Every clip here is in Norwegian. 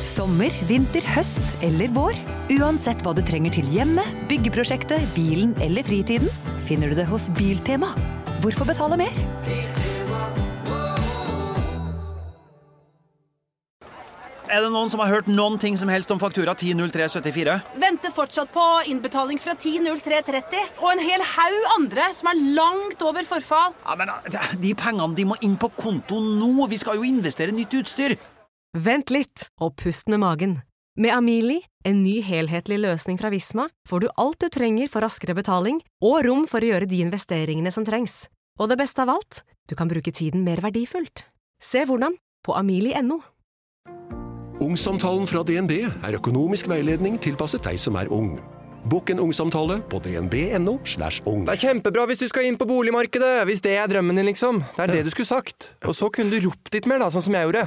Sommer, vinter, høst eller vår. Uansett hva du trenger til hjemmet, byggeprosjektet, bilen eller fritiden, finner du det hos Biltema. Hvorfor betale mer? Er det noen som har hørt noen ting som helst om faktura 100374? Venter fortsatt på innbetaling fra 10.03.30 og en hel haug andre som er langt over forfall. Ja, men eh, De pengene de må inn på konto nå! Vi skal jo investere nytt utstyr! Vent litt, og pust med magen. Med Amili, en ny helhetlig løsning fra Visma, får du alt du trenger for raskere betaling og rom for å gjøre de investeringene som trengs. Og det beste av alt, du kan bruke tiden mer verdifullt. Se hvordan på amili.no. Ungsamtalen fra DNB er økonomisk veiledning tilpasset deg som er ung. Bokk en ungsamtale på dnb.no. slash ung. Det er kjempebra hvis du skal inn på boligmarkedet, hvis det er drømmen din, liksom. Det er det du skulle sagt. Og så kunne du ropt litt mer, da, sånn som jeg gjorde.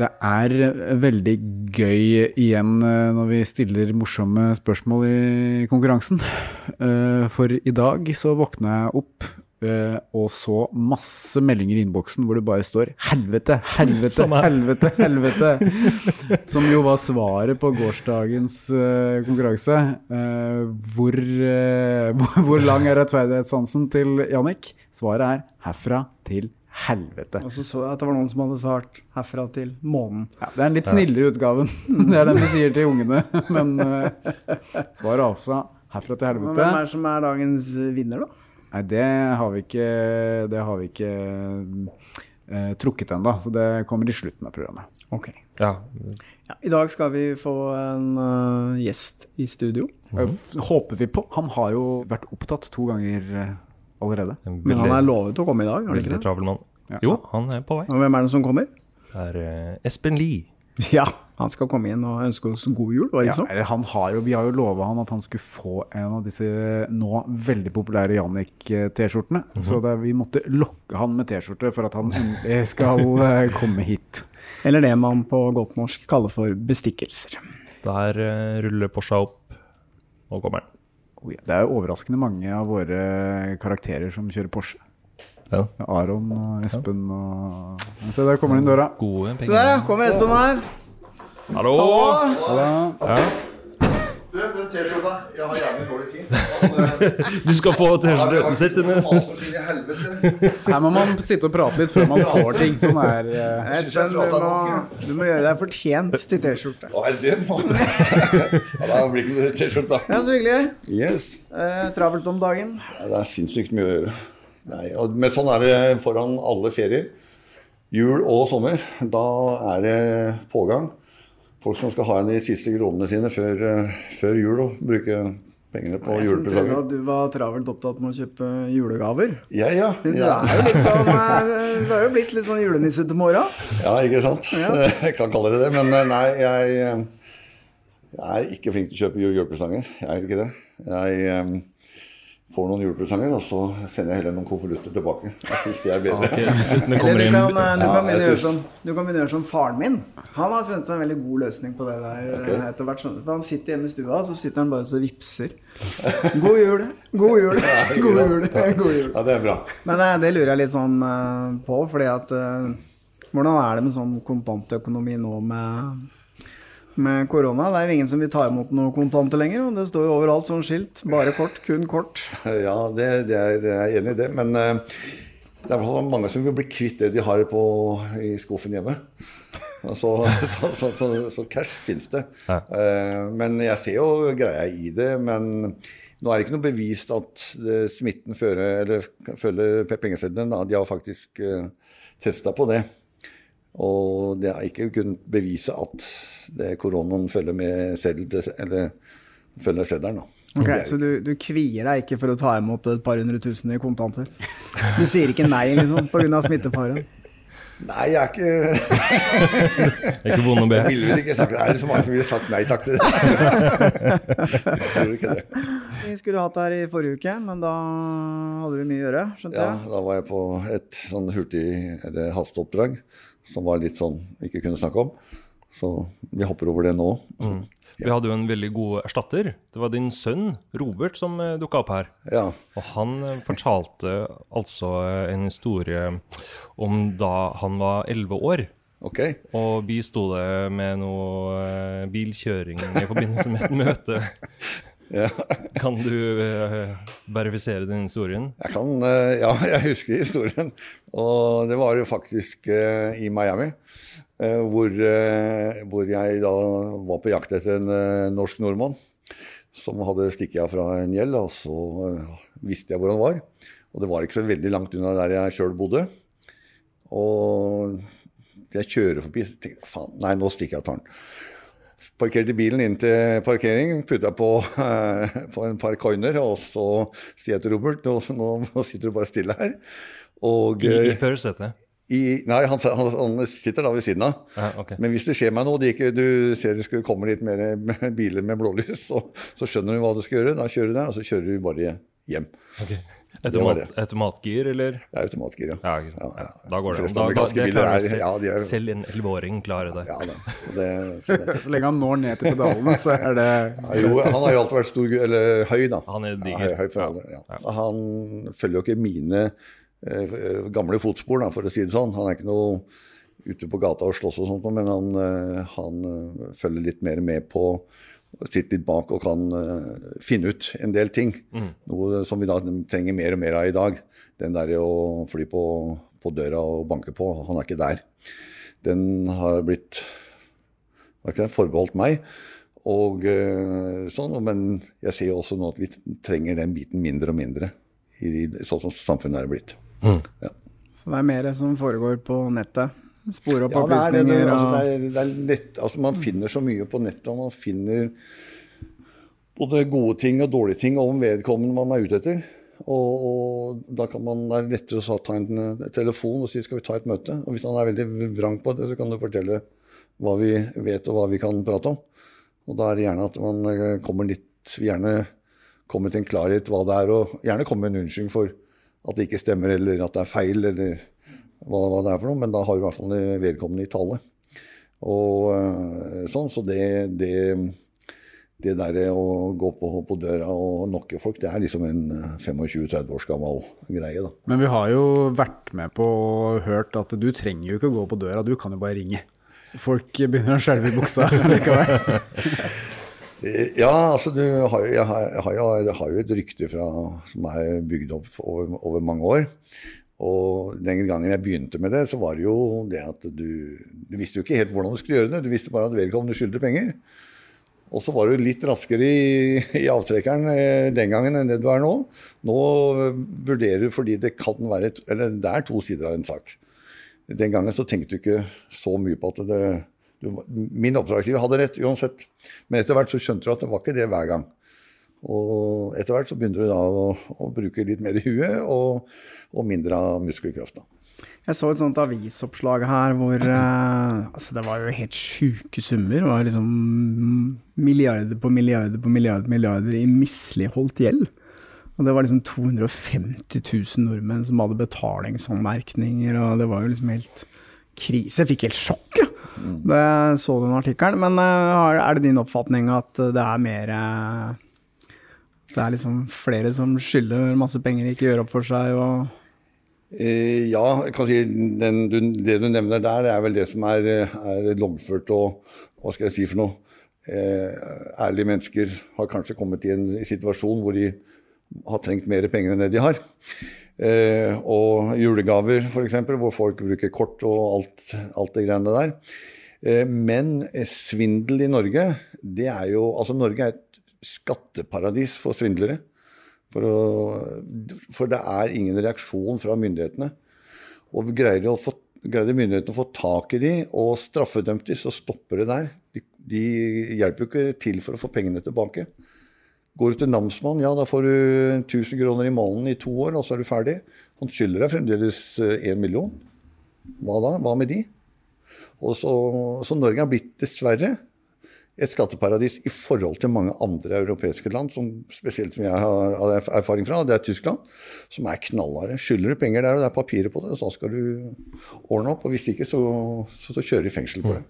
Det er veldig gøy igjen eh, når vi stiller morsomme spørsmål i konkurransen. Eh, For i dag så våkna jeg opp eh, og så masse meldinger i innboksen hvor det bare står 'helvete, helvete, helvete, helvete'. Som jo var svaret på gårsdagens eh, konkurranse. Eh, eh, hvor- hvor lang er rettferdighetssansen til Jannik? Svaret er 'herfra til helvete'. Og så så jeg at det var noen som hadde svart herfra til månen. Ja, det er den litt snillere utgaven. Det er den vi sier til ungene. Men uh, svaret avsa herfra til Men helvete. hvem er det som er dagens vinner, da? Nei, det har vi ikke, det har vi ikke uh, trukket ennå, så det kommer i slutten av programmet. Ok. Ja. Ja, I dag skal vi få en uh, gjest i studio. Eh, Håper vi på. Han har jo vært opptatt to ganger eh, allerede. En Men han er lovet å komme i dag, Veldig ikke det? travel mann. Ja. Jo, han er på vei. Og hvem er det som kommer? Det er uh, Espen Lie. Ja, han skal komme inn og ønske oss god jul, var det Ja, ikke sånn? han har jo, vi har jo lova han at han skulle få en av disse nå veldig populære Jannik-T-skjortene. Så det, vi måtte lokke han med T-skjorte for at han endelig skal eh, komme hit. Eller det man på godt norsk kaller for bestikkelser. Der uh, ruller Porscha opp. Nå kommer han. Det er jo overraskende mange av våre karakterer som kjører Porsche. Ja. Aron og Espen og Se, der kommer han inn døra. Gode Se der, ja. Kommer Espen her. Hallo! Hallo. Hallo. Du, den T-skjorta Jeg har jævlig dårlig. Du skal få T-skjorten Sitt ned. Her må man sitte og prate litt før man får ting. Sånn er eh, Espen, du må, du må gjøre deg fortjent til T-skjorte. Å, er det det? Ja, da blir det ikke T-skjorta. Ja, så hyggelig. Yes. Er det travelt om dagen? Ja, det er sinnssykt mye å gjøre. Nei, og, men sånn er det foran alle ferier. Jul og sommer. Da er det pågang. Folk som skal ha igjen de siste kronene sine før, eh, før jul og bruke pengene på Jeg som trodde julepresanger. at du var travelt opptatt med å kjøpe julegaver. Ja, ja. Du ja. er jo litt sånn eh, Du er jo blitt litt sånn julenisse til morgen. Ja, ikke sant? Ja. Jeg kan kalle det det. Men eh, nei, jeg, eh, jeg er ikke flink til å kjøpe jule- julepresanger. Jeg er ikke det. Jeg får noen julepresanger, og så sender jeg heller noen konvolutter tilbake. Jeg syns de er bedre. Ok, Eller du kan, eh, du, Ja, kan begynne du kan begynne å gjøre som faren min. Han har funnet en veldig god løsning på det der. Eh, etter hvert. sånn- For Han sitter hjemme i stua, så sitter han bare og så vipser. God jul, god jul, god jul. god jul. Ja, det er bra. Men eh, det lurer jeg litt sånn på, fordi at Hvordan er det med sånn kontantøkonomi nå med, med korona? Det er jo ingen som vil ta imot noe kontanter lenger, og det står jo overalt sånn skilt. Bare kort, kun kort. Ja, det, det, er, det er jeg enig i det. Men uh, det er mange som vil bli kvitt det de har på, i skuffen hjemme. Så, så, så, så, så cash fins det. Ja. Uh, men jeg ser jo greia i det. Men nå er det ikke noe bevist at det, smitten fører, eller følger pengeseddelen. De har faktisk uh, testa på det. Og det er ikke kunnet bevise at det koronaen følger med seddel eller følger seddelen, da. Ok, er Så du, du kvier deg ikke for å ta imot et par hundre tusen i kontanter? Du sier ikke nei liksom, pga. smittefaren? Nei, jeg er ikke Ikke vond å be. Jeg ville vel ikke sagt Er det så mange som ville sagt nei takk til det? jeg tror ikke det. Vi skulle hatt det her i forrige uke, men da hadde du mye å gjøre, skjønte Ja, jeg? da var jeg på et sånn hurtig eller hasteoppdrag som var litt sånn vi ikke kunne snakke om. Så vi hopper over det nå. Mm. Vi hadde jo en veldig god erstatter. Det var din sønn Robert som uh, dukka opp her. Ja. Og han eh, fortalte altså eh, en historie om da han var elleve år. Okay. Og bisto det med noe eh, bilkjøring i forbindelse med et møte. Ja. Kan du uh, verifisere den historien? Jeg kan, uh, ja, jeg husker historien. Og det var jo faktisk uh, i Miami. Hvor, hvor jeg da var på jakt etter en norsk nordmann som hadde stikket av fra en gjeld. Og så visste jeg hvor han var. Og det var ikke så veldig langt unna der jeg sjøl bodde. Og jeg kjører forbi og tenker faen, nei, nå stikker jeg og tar den. Parkerte bilen inn til parkering, putta på, på en par coiner, og så sier jeg til Robert nå, nå sitter du bare stille her. Og, I, i eh, førersetet? nei, han, han, sitter da ved siden av. Ja, ok. Men hvis det skjer meg noe, ikke, du ser det skulle komme litt mer biler med blålys, så, så skjønner du hva du skal gjøre. Da kjører du der, og så kjører du bare hjem. Ok. Det det. Automatgir, eller? Det er automatgir, ja. Ja, ikke sant. Da går det an. Da, da, det klarer er- selv, ja, de er- selv en elleveåring klarer det. Ja, ja det, så det. Så lenge han når ned til pedalene, så er det Ja, jo, han har jo alltid vært stor, eller høy, da. Han er Ja, diger. høy, høy for alle, ja. Han følger jo ikke mine eh, gamle fotspor, da, for å si det sånn. Han er ikke noe ute på gata og slåss og sånt, men han, eh, han eh, følger litt mer med på Sitter litt bak og kan uh, finne ut en del ting. Mm. Noe som vi da trenger mer og mer av i dag. Den der å fly på, på døra og banke på, han er ikke der. Den har blitt det, forbeholdt meg. Og uh, sånn, men jeg ser jo også nå at vi trenger den biten mindre og mindre, i, sånn som samfunnet er blitt. Ja. Så det er mer som foregår på nettet? Spore opp Ja, det altså, det, er, det er lett, altså, man finner så mye på nettet, og man finner både gode ting og dårlige ting om vedkommende man er ute etter. Og, og da kan man, det er lettere å ta en telefon og si skal vi ta et møte. Og hvis han er veldig vrang på det, så kan du fortelle hva vi vet og hva vi kan prate om. Og da er det gjerne at man eh, kommer litt Gjerne kommer til en klarhet hva det er, og gjerne kommer med en unnskyldning for at det ikke stemmer, eller at det er feil, eller hva, hva det er for noe. Men da har du i hvert fall vedkommende i tale. Og eh, sånn, så det, det det derre å gå på, på døra og nokke folk, det er liksom en 25-30 års gammel greie, da. Men vi har jo vært med på og hørt at du trenger jo ikke å gå på døra, du kan jo bare ringe. Folk begynner å skjelve i buksa likevel. Ja, altså du har, jeg, har, jeg, har jeg har jo et rykte fra, som er bygd opp over, over mange år. Og den gangen jeg begynte med det, så var det jo det at du Du visste jo ikke helt hvordan du skulle gjøre det. Du visste bare at vedkommende skyldte penger. Og så var du litt raskere i, i avtrekkeren eh, den gangen enn det du er nå. Nå eh, vurderer du fordi det kan være et, Eller det er to sider av en sak. Den gangen så tenkte du ikke så mye på at det du, Min oppdragsgiver hadde rett uansett. Men etter hvert så skjønte du at det var ikke det hver gang. Og etter hvert så begynner du da å, å bruke litt mer i huet og, og mindre av muskelkraft. Jeg så et sånt avisoppslag her hvor eh, altså det var jo helt sjuke summer. Det var liksom milliarder på milliarder på milliarder, milliarder i misligholdt gjeld. Og det var liksom 250 000 nordmenn som hadde betalingsanmerkninger, og det var jo liksom helt krise. Jeg fikk helt sjokk, ja. da jeg så den artikkelen. Men eh, er det din oppfatning at det er mer eh, Det er liksom flere som skylder masse penger, ikke gjør opp for seg og Eh, ja, jeg kan si den, du, det du nevner der, er vel det som er, er loggført og hva skal jeg si for noe. Eh, ærlige mennesker har kanskje kommet i en situasjon hvor de har trengt mer penger enn det de har. Eh, og julegaver, f.eks., hvor folk bruker kort og alt, alt det greiene der. Eh, men svindel i Norge, det er jo Altså, Norge er et skatteparadis for svindlere. For, å, for det er ingen reaksjon fra myndighetene. Og greier, få, greier myndighetene å få tak i de og straffedømt de, så stopper det der. De, De hjelper jo ikke til for å få pengene tilbake. Går du til namsmann, ja, da får du 1000 kroner i måneden i to år, og så er du ferdig. Han skylder deg fremdeles én million. Hva da? Hva med de? Og så, så Norge har blitt, dessverre, et skatteparadis i forhold til mange andre europeiske land, som, spesielt som jeg har erfaring fra, det er Tyskland, som er knallharde. Skylder du penger der, og det er papirer på det, så skal du ordne opp. og Hvis ikke, så, så, så kjører de fengsel på det.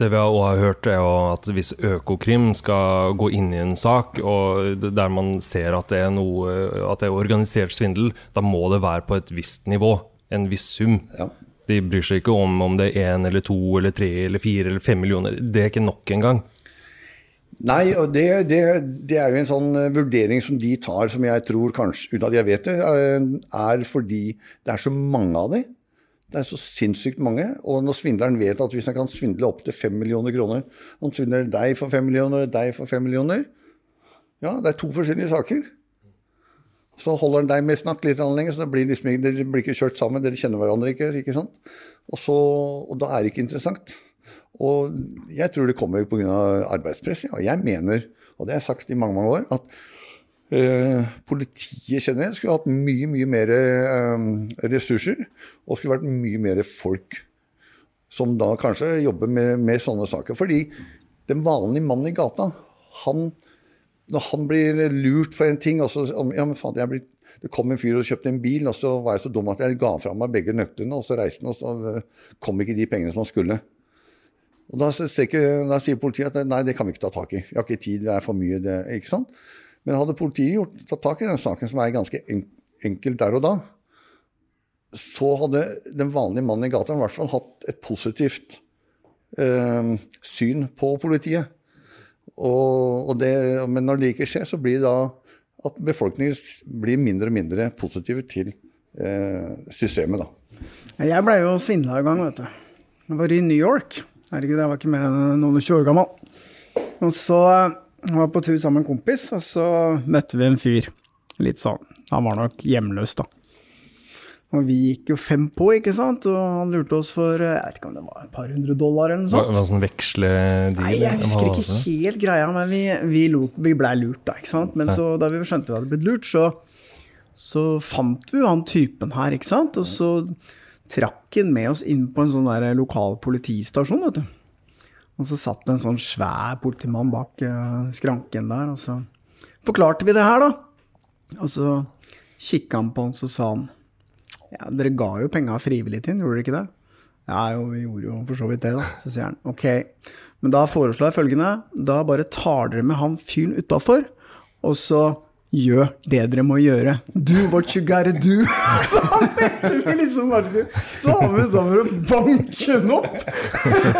Det vi også har hørt, er at hvis Økokrim skal gå inn i en sak og der man ser at det er, noe, at det er organisert svindel, da må det være på et visst nivå, en viss sum. Ja. De bryr seg ikke om om det er én eller to eller tre eller fire eller fem millioner. Det er ikke nok engang. Nei, og det, det, det, er jo en sånn eh, vurdering som de tar, som jeg tror kanskje, uten at jeg vet det, eh, er fordi det er så mange av dem. Det er så sinnssykt mange. Og når svindleren vet at hvis han kan svindle opp til fem millioner kroner Han svindler deg for fem millioner, deg for fem millioner. Ja, det er to forskjellige saker. Så holder han deg med snakk litt lenger, så det blir liksom, dere blir ikke kjørt sammen. Dere kjenner hverandre ikke. ikke sant? Og, så, og da er det ikke interessant. Og jeg tror det kommer pga. arbeidspress. Ja. Og jeg mener, og det har jeg sagt i mange mange år, at uh, politiet generelt skulle hatt mye, mye mer uh, ressurser. Og skulle vært mye mer folk som da kanskje jobber med, med sånne saker. Fordi den vanlige mannen i gata, han, når han blir lurt for en ting så, ja, men faen, jeg blir det kom en fyr og kjøpte en bil, og så var jeg så dum at jeg ga fra meg begge nøklene, og så reiste han, og så kom ikke de pengene som han skulle. Og da, da, sier politiet at nei, det kan vi ikke ta tak i. Vi har ikke tid, det er for mye. Det, ikke sant? Men hadde politiet gjort, tatt tak i den saken, som er ganske enkelt der og da, så hadde den vanlige mannen i gata i hvert fall hatt et positivt eh, syn på politiet. Og, og det, men når det ikke skjer, så blir det da at befolkningen blir mindre og mindre positive til eh, systemet. da. Jeg ble jo svindla en gang, vet du. Jeg var i New York. Herregud, jeg var ikke mer enn noen og tjue år gammel. Og så eh, var jeg på tur sammen med en kompis, og så møtte vi en fyr. Litt sånn Han var nok hjemløs, da. Og vi gikk jo fem på, ikke sant? Og han lurte oss for eh, jeg vet ikke om det var et par hundre dollar eller noe sånt. Hva, hva sånn veksledeal? Nei, jeg husker ikke helt greia, men vi, vi, vi blei lurt, da. ikke sant? Men så, da vi skjønte vi hadde blitt lurt, så, så fant vi jo han typen her, ikke sant? Og så trakk han med oss inn på en sånn der lokal politistasjon, vet du. Og så satt det en sånn svær politimann bak uh, skranken der, og så forklarte vi det her, da. Og så kikka han på oss og sa han ja, dere ga jo penga frivillig til han, gjorde dere ikke det? Ja, jo, vi gjorde jo for så vidt det, da. Så sier han ok, men da foreslår jeg følgende, da bare tar dere med han fyren utafor, og så Gjør det dere må gjøre. Do what you gotta do. Så han mente vi liksom Så har vi sånn for å banke den opp.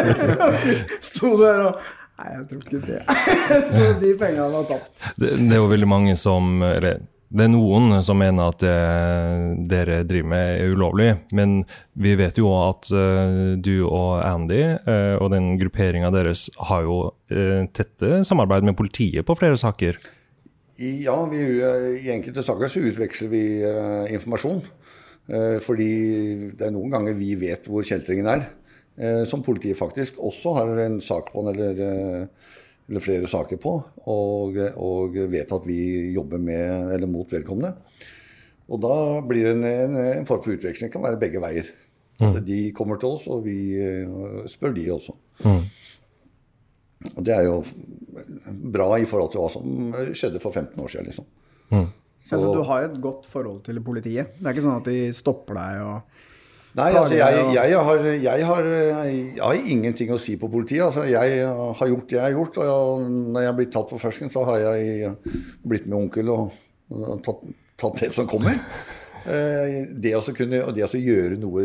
Sto der og Nei, jeg tror ikke det. Så de pengene var tapt. Det, det, er jo veldig mange som Eller det er noen som mener at det dere driver med er ulovlig, men vi vet jo at uh, du og Andy uh, og den grupperinga deres har jo tette samarbeid med politiet på flere saker. Ja, vi, i enkelte saker så utveksler vi uh, informasjon. Uh, fordi det er noen ganger vi vet hvor kjeltringen er. Uh, som politiet faktisk også har en sak på, eller, eller flere saker på. Og, og, vet at vi jobber med eller mot vedkommende. Og da blir det en, en, en form for utveksling. Det kan være begge veier. Mm. At de kommer til oss, og vi spør de også. Mm. Og det er jo bra i forhold til hva som skjedde for 15 år siden, liksom. Mm. Så, altså, du har et godt forhold til politiet? Det er ikke sånn at de stopper deg og Nei, altså, jeg, jeg, har, jeg, har, jeg, har, ingenting å si på politiet. Altså, jeg har gjort det jeg har gjort. Og når jeg har blitt tatt på fersken, så har jeg blitt med onkel og, og tatt, tatt, det som kommer. Eh, det å kunne, det å gjøre noe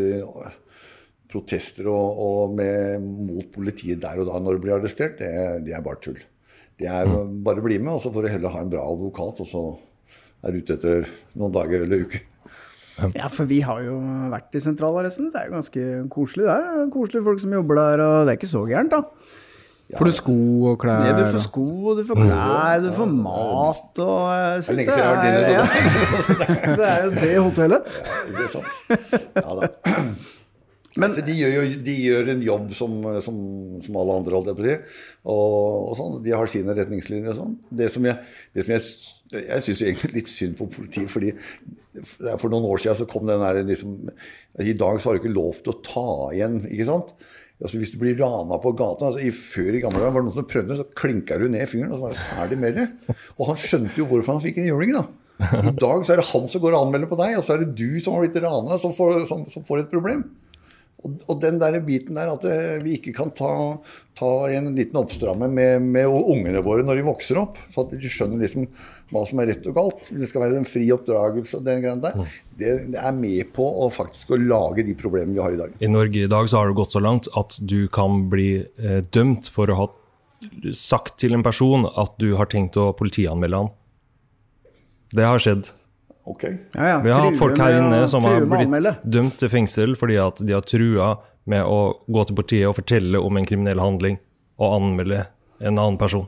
protester og, og med, mot politiet der og da når du blir arrestert, det, det er bare tull. Det er mm. bare bli med, og så får du heller ha en bra advokat, og så er du ute etter noen dager eller uker. Ja, for vi har jo vært i sentralarresten. Det er jo ganske koselig der. Koselige folk som jobber der, og det er ikke så gærent, da. Ja, får du sko og klær? Ja, du får sko, og du får mm. klær, du får mat og jeg synes det, er, det, er, ja. det er jo det hotellet. Ja, det er sant. Ja da. altså, de, gjør jo, de gjør en jobb som, som, som alle andre, holdt jeg på å si. Og, og sånn. De har sine retningslinjer og sånn. Det som jeg, det som jeg, jeg syns egentlig litt synd på politiet, fordi for noen år siden så kom den der liksom I dag så har du ikke lov til å ta igjen, ikke sant? Altså Hvis du blir rana på gata altså i, Før i gamle dager var det noen som prøvde, så klinka du ned fingeren, og så var det ferdig med det. Og han skjønte jo hvorfor han fikk en juling, da. I dag så er det han som går og anmelder på deg, og så er det du som har blitt rana, som, som, som får et problem. Og, og, den der biten der at eh, vi ikke kan ta, ta en liten oppstramme med, med, ungene våre når de vokser opp, så at de skjønner liksom hva som er rett og galt. Det skal være en fri oppdragelse og den greia der. Mm. Det, det, er med på å faktisk å lage de problemene vi har i dag. I Norge i dag så har det gått så langt at du kan bli eh, dømt for å ha sagt til en person at du har tenkt å politianmelde han. Det har skjedd. Okay. Ja, ja. Vi har hatt folk her inne som har blitt dømt til fengsel fordi at de har trua med å gå til partiet og fortelle om en kriminell handling og anmelde en annen person.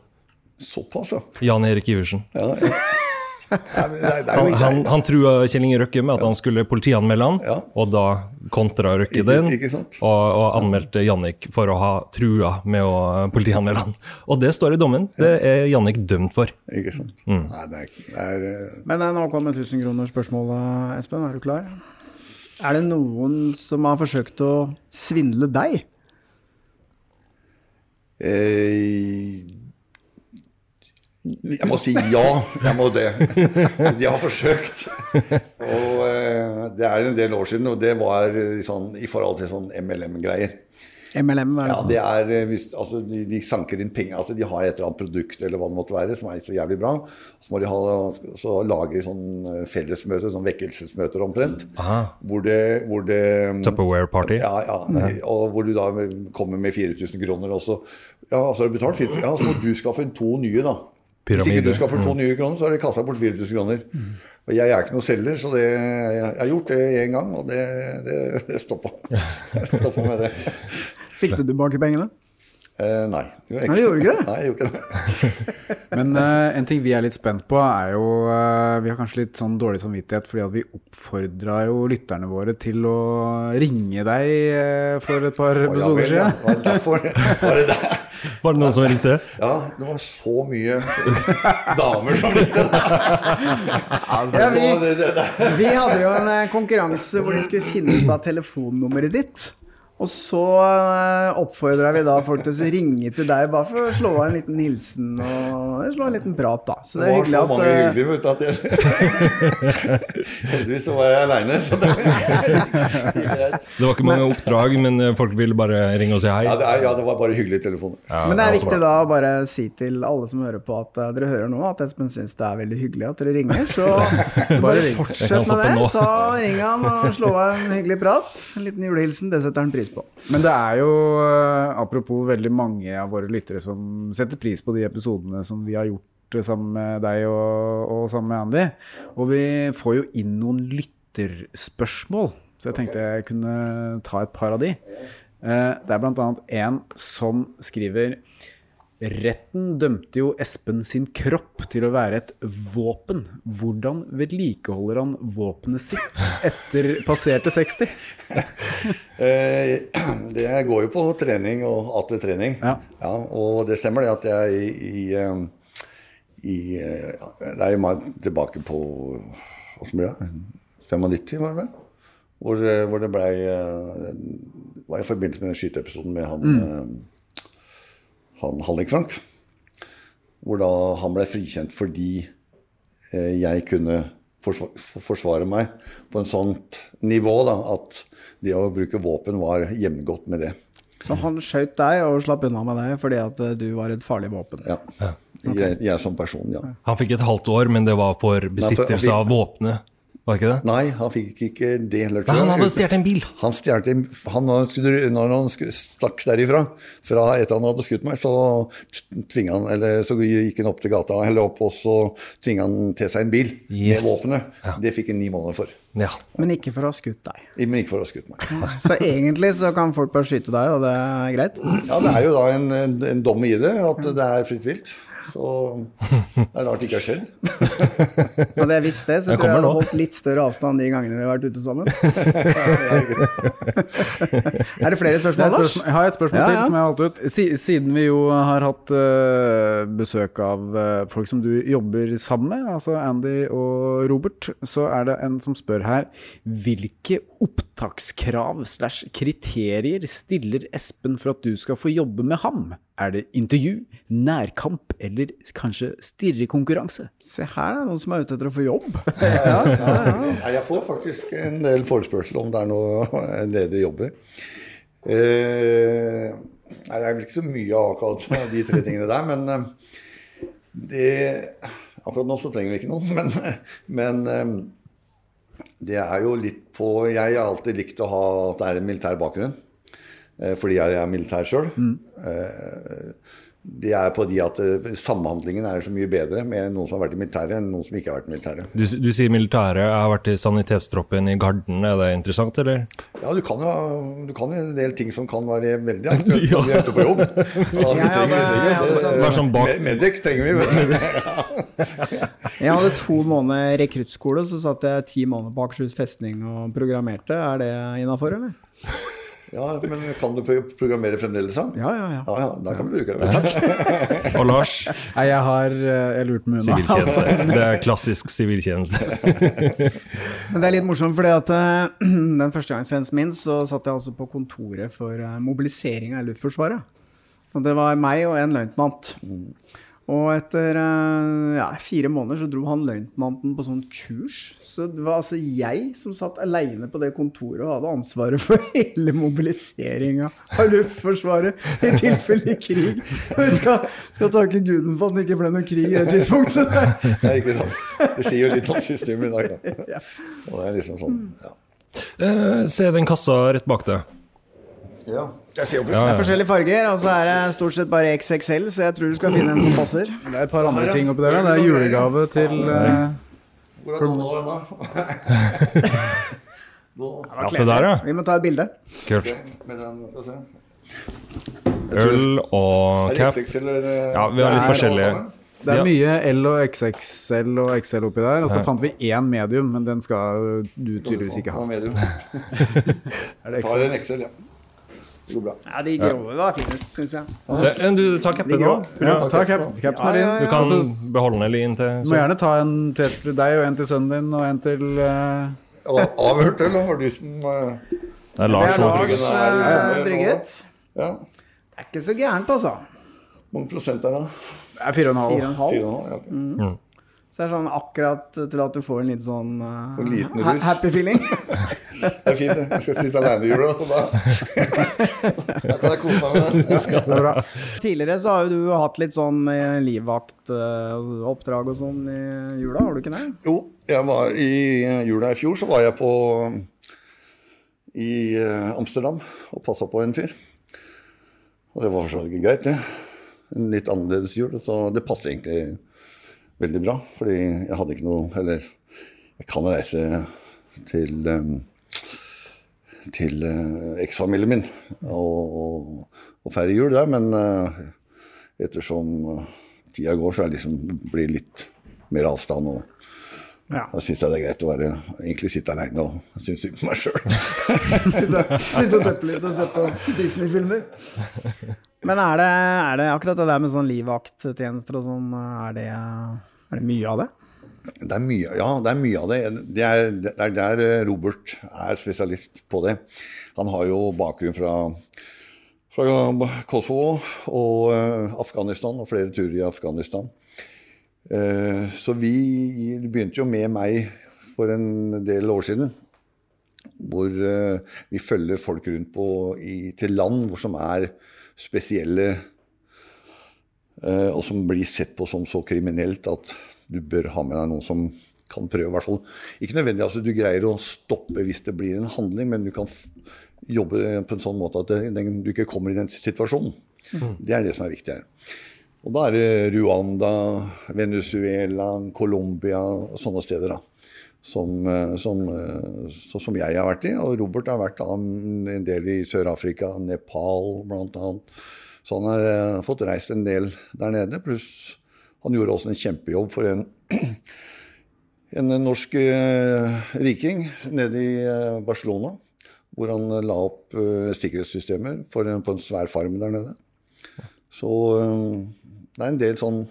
Såpass, ja. Jan Erik Iversen. Ja, ja. Han, han, han, trua Kjell Inge Røkke med at han skulle politianmelde han, ja. og da kontra Røkke den, og, og, anmeldte Jannik for å ha trua med å politianmelde han. Og det står i dommen. Det er Jannik dømt for. Ikke sant. Mm. Nei, det er, det er, uh... Men nå kommer 1000 kroner spørsmålet, Espen. Er du klar? Er det noen som har forsøkt å svindle deg? Eh, jeg må si ja. Jeg må det. De har forsøkt. Og eh, det er en del år siden, og det var sånn, i forhold til sånn MLM-greier. MLM, er det? Ja, det er, eh, hvis, altså, de, de, sanker inn penger. altså De har et eller annet produkt eller hva det måtte være, som er så jævlig bra. Så må de ha, så lage sånn eh, fellesmøte, sånn vekkelsesmøter omtrent. Hvor det, hvor det Tupperware-party? Ja, ja. ja. Og hvor du da kommer med 4000 kroner, også. ja, så har du betalt 4000 ja, så må du skaffe to nye, da. Pyramide. Hvis ikke du skal for to mm. nye kroner, så har de kasta bort 4000 kroner. Mm. Og jeg er ikke noen selger, så det, jeg har gjort det én gang, og det, det, det stoppa. stoppa med det. Fikk du tilbake pengene? Eh, nei. Jeg nei, gjorde ikke det? Nei, jeg gjorde ikke det. Men uh, en ting vi er litt spent på, er jo uh, Vi har kanskje litt sånn dårlig samvittighet fordi at vi oppfordra jo lytterne våre til å ringe deg uh, for et par episoder siden. Ja, var det derfor? Var det der? Var det noen som ringte? Ja, det var så mye damer som ringte. Ja, vi, vi hadde jo en konkurranse hvor de skulle finne ut av telefonnummeret ditt. Og så oppfordra oppfordrer vi da folk til å ringe til deg bare for å slå av en liten hilsen og slå en liten prat, da. Så det er hyggelig at Det var så mange eh, hyggelige, at jeg Heldigvis så var jeg aleine, så det greit. Det var ikke mange oppdrag, men eh, folk ville bare ringe og si hei? Ja, det, er, ja, det var bare hyggelige telefoner. Ja, men det er viktig da å bare si til alle som hører på, at dere hører nå at Espen syns det er veldig hyggelig at dere ringer. Så, så bare fortsett med det. Ta Ring han og slå av en hyggelig prat. En liten julehilsen, det setter han pris på. Men det er jo, eh, apropos veldig mange av våre lyttere som setter pris på de episodene som vi har gjort sammen med deg og, og sammen med Andy. Og vi får jo inn noen lytterspørsmål, så jeg tenkte jeg kunne ta et par av de. Eh, det er bl.a. en som skriver Retten dømte jo Espen sin kropp til å være et våpen. Hvordan vedlikeholder han våpenet sitt etter passerte 60? Eh, det går jo på trening og atter trening. Ja. ja. og det stemmer det at jeg i, i, eh, eh, Det er jo tilbake på Åssen blir det? 95, var det vel? Hvor, hvor det blei var i forbindelse med den skyteepisoden med han mm han Hallik-Frank. Hvor da han ble frikjent fordi eh, jeg kunne forsvare meg på en sånt nivå da, at det å bruke våpen var hjemgått med det. Så han skjøt deg og slapp unna med deg fordi at eh, du var et farlig våpen? Ja. Okay. Jeg, jeg, som person, ja. Han fikk et halvt år, men det var for besittelse av våpenet? Var ikke det? Nei, han fikk ikke det heller. Nei, han hadde stjålet en bil? Han stjerte, en han, Når han stakk derifra, fra etter han hadde skutt meg, så, han, eller, så gikk han opp til gata eller opp, og så tvinga han til seg en bil yes. med våpenet. Ja. Det fikk han ni måneder for. Ja. Men ikke for å ha skutt deg? Men ikke for å ha skutt meg. så egentlig så kan folk bare skyte deg, og det er greit? Ja, det er jo da en, en, en dom i det, at det er fritt vilt. Så det er rart det ikke har skjedd. Hadde jeg visst det, så jeg tror jeg jeg hadde holdt litt større avstand de gangene vi har vært ute sammen. er det flere spørsmål, Lars? spørsmål, jeg har et spørsmål Ja, til som jeg har valgt ut. Siden vi jo har hatt eh, besøk av eh, folk som du jobber sammen med, altså Andy og Robert, så er det en som spør her Hvilke opptakskrav slash kriterier stiller Espen for at du skal få jobbe med ham? Er det intervju, nærkamp eller kanskje stirrekonkurranse? Se her, det er noen som er ute etter å få jobb. Nei, jeg får faktisk en del forespørsel om det er noe ledige jobber. Eh, det er vel ikke så mye av akkurat de tre tingene der, men eh, det Akkurat nå så trenger vi ikke noen, men, men eh, det er jo litt på Jeg har alltid likt å ha at det er en militær bakgrunn. Eh, Fordi jeg er militær sjøl. Det er på de at eh, samhandlingen er så mye bedre med noen som har vært i militæret, enn noen som ikke har vært i militæret. Du, du sier militæret. Jeg har vært i sanitetstroppen i Garden. Er det interessant, eller? Ja, du kan jo du kan en del ting som kan være veldig aktuelt når vi er ute på jobb. Ja, vi trenger, vi det- trenger, det. Sånn bak- Medic trenger vi, vet du. Jeg hadde to måneder rekruttskole, så satt jeg ti måneder på Akershus festning og programmerte. Er det innafor, eller? Ja, men kan du programmere fremdeles, da? Ja, ja, ja. Ja, ja, da kan vi bruke det. Og Lars? Nei, jeg har eh, Jeg lurt med unna. Siviltjeneste. Det er klassisk siviltjeneste. Men det er litt morsomt, fordi at den første gangen førstegangstjenesten min, så satt jeg altså på kontoret for eh, mobilisering av Luftforsvaret. Og det var meg og en løytnant. Og etter eh, ja, fire måneder så dro han løytnanten på sånn kurs. Så det var altså jeg som satt aleine på det kontoret og hadde ansvaret for hele mobiliseringa av Luftforsvaret i tilfelle krig. Vi skal, skal takke guden for at det ikke ble noe krig i det tidspunktet. Det er ikke sant. Det sier jo litt om systemet i dag, da. Og det er liksom sånn, ja. Eh, se den kassa rett bak deg. Ja, jeg ser jo Ja, Det er forskjellige farger, og så er det stort sett bare XXL, så jeg tror du skal finne en som passer. Det er et par andre ting oppi der. Det er julegave til eh, Hvor er Donald ennå? Ja, se der, ja. Vi må ta et bilde. Kult. Øl og cap. Ja, vi har litt forskjellige. Det er mye L og XXL og XL oppi der. Og så fant vi én medium, men den skal du tydeligvis ikke ha. Er det Ta en XL, ja. Det går bra. Ja, de grove var finest, syns jeg. Det, en, du tar capen nå. Ja, ta cap, capsen er din. Du kan altså, beholde den eller inn til Du må gjerne ta en til deg og en til sønnen din og en til uh... Avhørt, eller har du som uh... Det er Lars Det er som Lars brygget. eh. Ja. Det er ikke så gærent, altså. Hvor mange prosent er det? Det er fire og en halv. Fire og en halv. Fire og en halv, ja, ok. Mm. Så det er sånn akkurat til at du får en litt sånn uh, liten ha- happy feeling. Det er fint, det. Jeg skal sitte alene i jula, og da, da kan jeg kose meg med det. Ja. Det bra. Tidligere så har jo du hatt litt sånn eh, livvaktoppdrag og sånn i jula, har du ikke det? Jo, jeg var i jula i fjor, så var jeg på i eh, Amsterdam og passa på en fyr. Og det var for så vidt greit, det. En litt annerledes jul. Så det passet egentlig veldig bra. Fordi jeg hadde ikke noe Eller jeg kan reise til eh, til eh, eksfamilien min og, og, og feire jul der, men eh, ettersom eh, tida går, så er det liksom, blir det litt mer avstand. og Ja. da syns jeg det er greit å være, egentlig sitte aleine og synes synd på meg sjøl. Sitte sitte og deppe litt og se på Disney-filmer. Men er det, er det akkurat det der med sånn livvakttjenester og sånn, er det, er det mye av det? Det er mye, ja, det er mye av det. Det er, det er der eh, Robert er spesialist på det. Han har jo bakgrunn fra, fra Kosovo og eh, Afghanistan, og flere turer i Afghanistan. Eh, Så vi begynte jo med meg for en del år siden. Hvor vi følger folk rundt på, i, til land hvor som er spesielle og som blir sett på som så kriminelt at du bør ha med deg noen som kan prøve, i hvert fall. Ikke nødvendig altså du greier å stoppe hvis det blir en handling, men du kan jobbe på en sånn måte at den, du ikke kommer i den situasjonen. Det er det som er viktig her. Og da er det Rwanda, Venezuela, Colombia og sånne steder, da. Som, eh, som, eh, så som jeg har vært i. Og Robert har vært da en del i Sør-Afrika, Nepal annet. Så han har eh, fått reist en del der nede. Pluss Han gjorde også en kjempejobb for en, en norsk eh, riking nede i eh, Barcelona. Hvor han la opp eh, sikkerhetssystemer en, på en svær farm der nede. Så det er en del sånn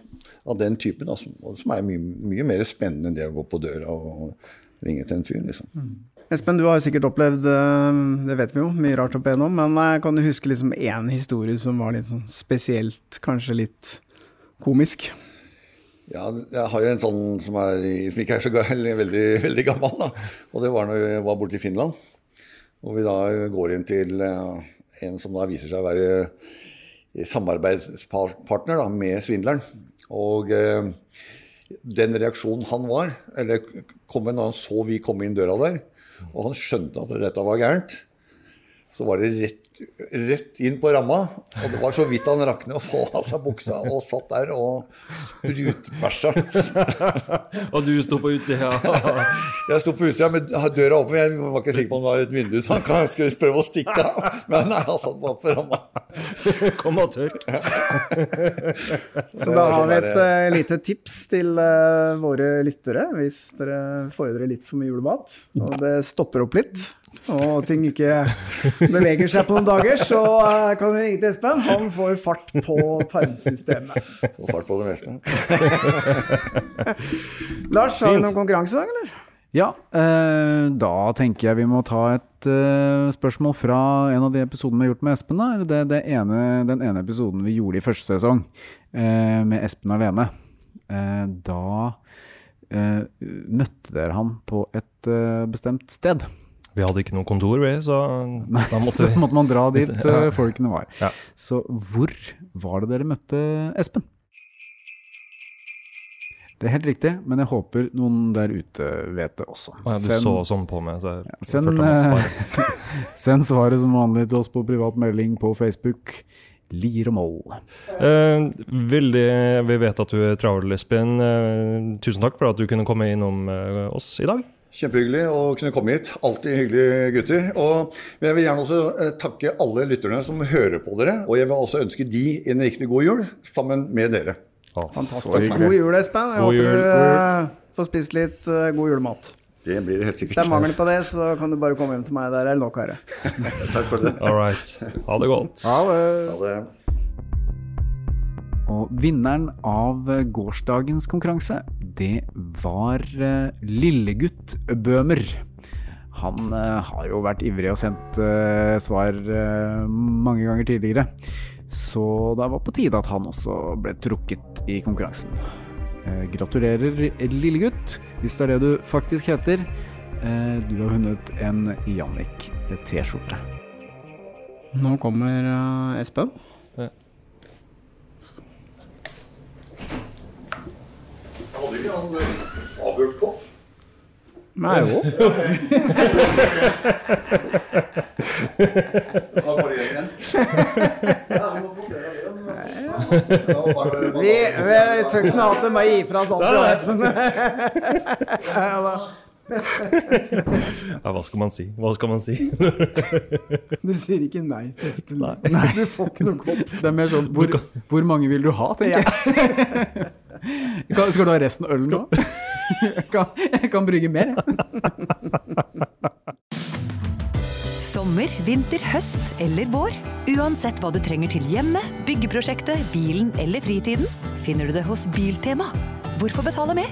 av den typen da, som, som er mye, mye, mer spennende enn det å gå på døra og ringe til en fyr. liksom. Mm. Espen, du har jo sikkert opplevd, det vet vi jo, mye rart opp igjennom, men jeg kan du huske liksom én historie som var litt sånn spesielt, kanskje litt komisk? Ja, jeg har jo en sånn som, er, som ikke er så veldig, veldig gammel. da. Og det var når vi var borte i Finland. Og vi da går inn til en som da viser seg å være samarbeidspartner da, med svindleren. Og eh, den reaksjonen han var, eller kom når han så vi komme inn døra der, og han skjønte at dette var gærent, så var det rett, rett inn på ramma. Og det var så vidt han rakk ned å få av seg buksa, og satt der og sprutbæsja. og du sto på utsida? jeg sto på utsida med døra åpen. Jeg var ikke sikker på om det var et vindu, så han kan skulle prøve å stikke av. Men nei, han satt bare på ramma. Kom og tørk. så da har vi et uh, lite tips til uh, våre lyttere hvis dere fordrer litt for mye julemat, og det stopper opp litt og ting ikke beveger seg på noen dager, så uh, kan du ringe til Espen. Han får fart på tarmsystemet. Får fart på det meste. Lars, har du noen konkurranse i dag, eller? Ja, eh, da tenker jeg vi må ta et eh, spørsmål fra en av de episodene vi har gjort med Espen. Da. Det, det ene, den ene episoden vi gjorde i første sesong eh, med Espen alene. da møtte dere han på et bestemt sted. Vi hadde ikke noe kontor, vi, så Nei, da måtte, så måtte man dra dit ja. folkene var. Ja. Så hvor var det dere møtte Espen? Det er helt riktig, men jeg håper noen der ute vet det også. Ja, du send, så sånn på meg, så jeg ja, send, svaret. send svaret som vanlig til oss på privat melding på Facebook. Lier og moll. Eh, veldig, vi vet at du er travel, Espen. Eh, tusen takk for at du kunne komme innom eh, oss i dag. Kjempehyggelig å kunne komme hit. Alltid hyggelige gutter. Og jeg vil gjerne også eh, takke alle lytterne som hører på dere. Og jeg vil også ønske de en riktig god jul sammen med dere. Fantastisk. God jul, Espen. Jeg god håper jul. du uh, får spist litt uh, god julemat. Det blir det helt sikkert. Hvis det er mangel på det, så kan du bare komme hjem til meg. Der er det nok, herre. Takk for det. All right. Ha det godt. Ha det. Ha det. Og vinneren av gårsdagens konkurranse, det var eh, Lillegutt Bøhmer. Han eh, har jo vært ivrig og sendt eh, svar mange ganger tidligere. Så det var på tide at han også ble trukket i konkurransen. Gratulerer, lillegutt, hvis det er det du faktisk heter. Du har vunnet en Jannik T-skjorte. Nå kommer Espen. Hadde ikke han eh, avhørt på? Meg òg. Vi, vi tør ikke noe annet enn å gi fra sånt til Espen. Ja, hva skal man si? Hva skal man si? du sier ikke nei til Espen. Nei. nei. Du får ikke noe kopp. Det er mer sånn hvor, hvor mange vil du ha, tenker jeg. Skal du ha resten av øl nå? Jeg kan, jeg kan brygge mer, jeg. Sommer, vinter, høst eller vår. Uansett hva du trenger til hjemmet, byggeprosjektet, bilen eller fritiden, finner du det hos Biltema. Hvorfor betale mer?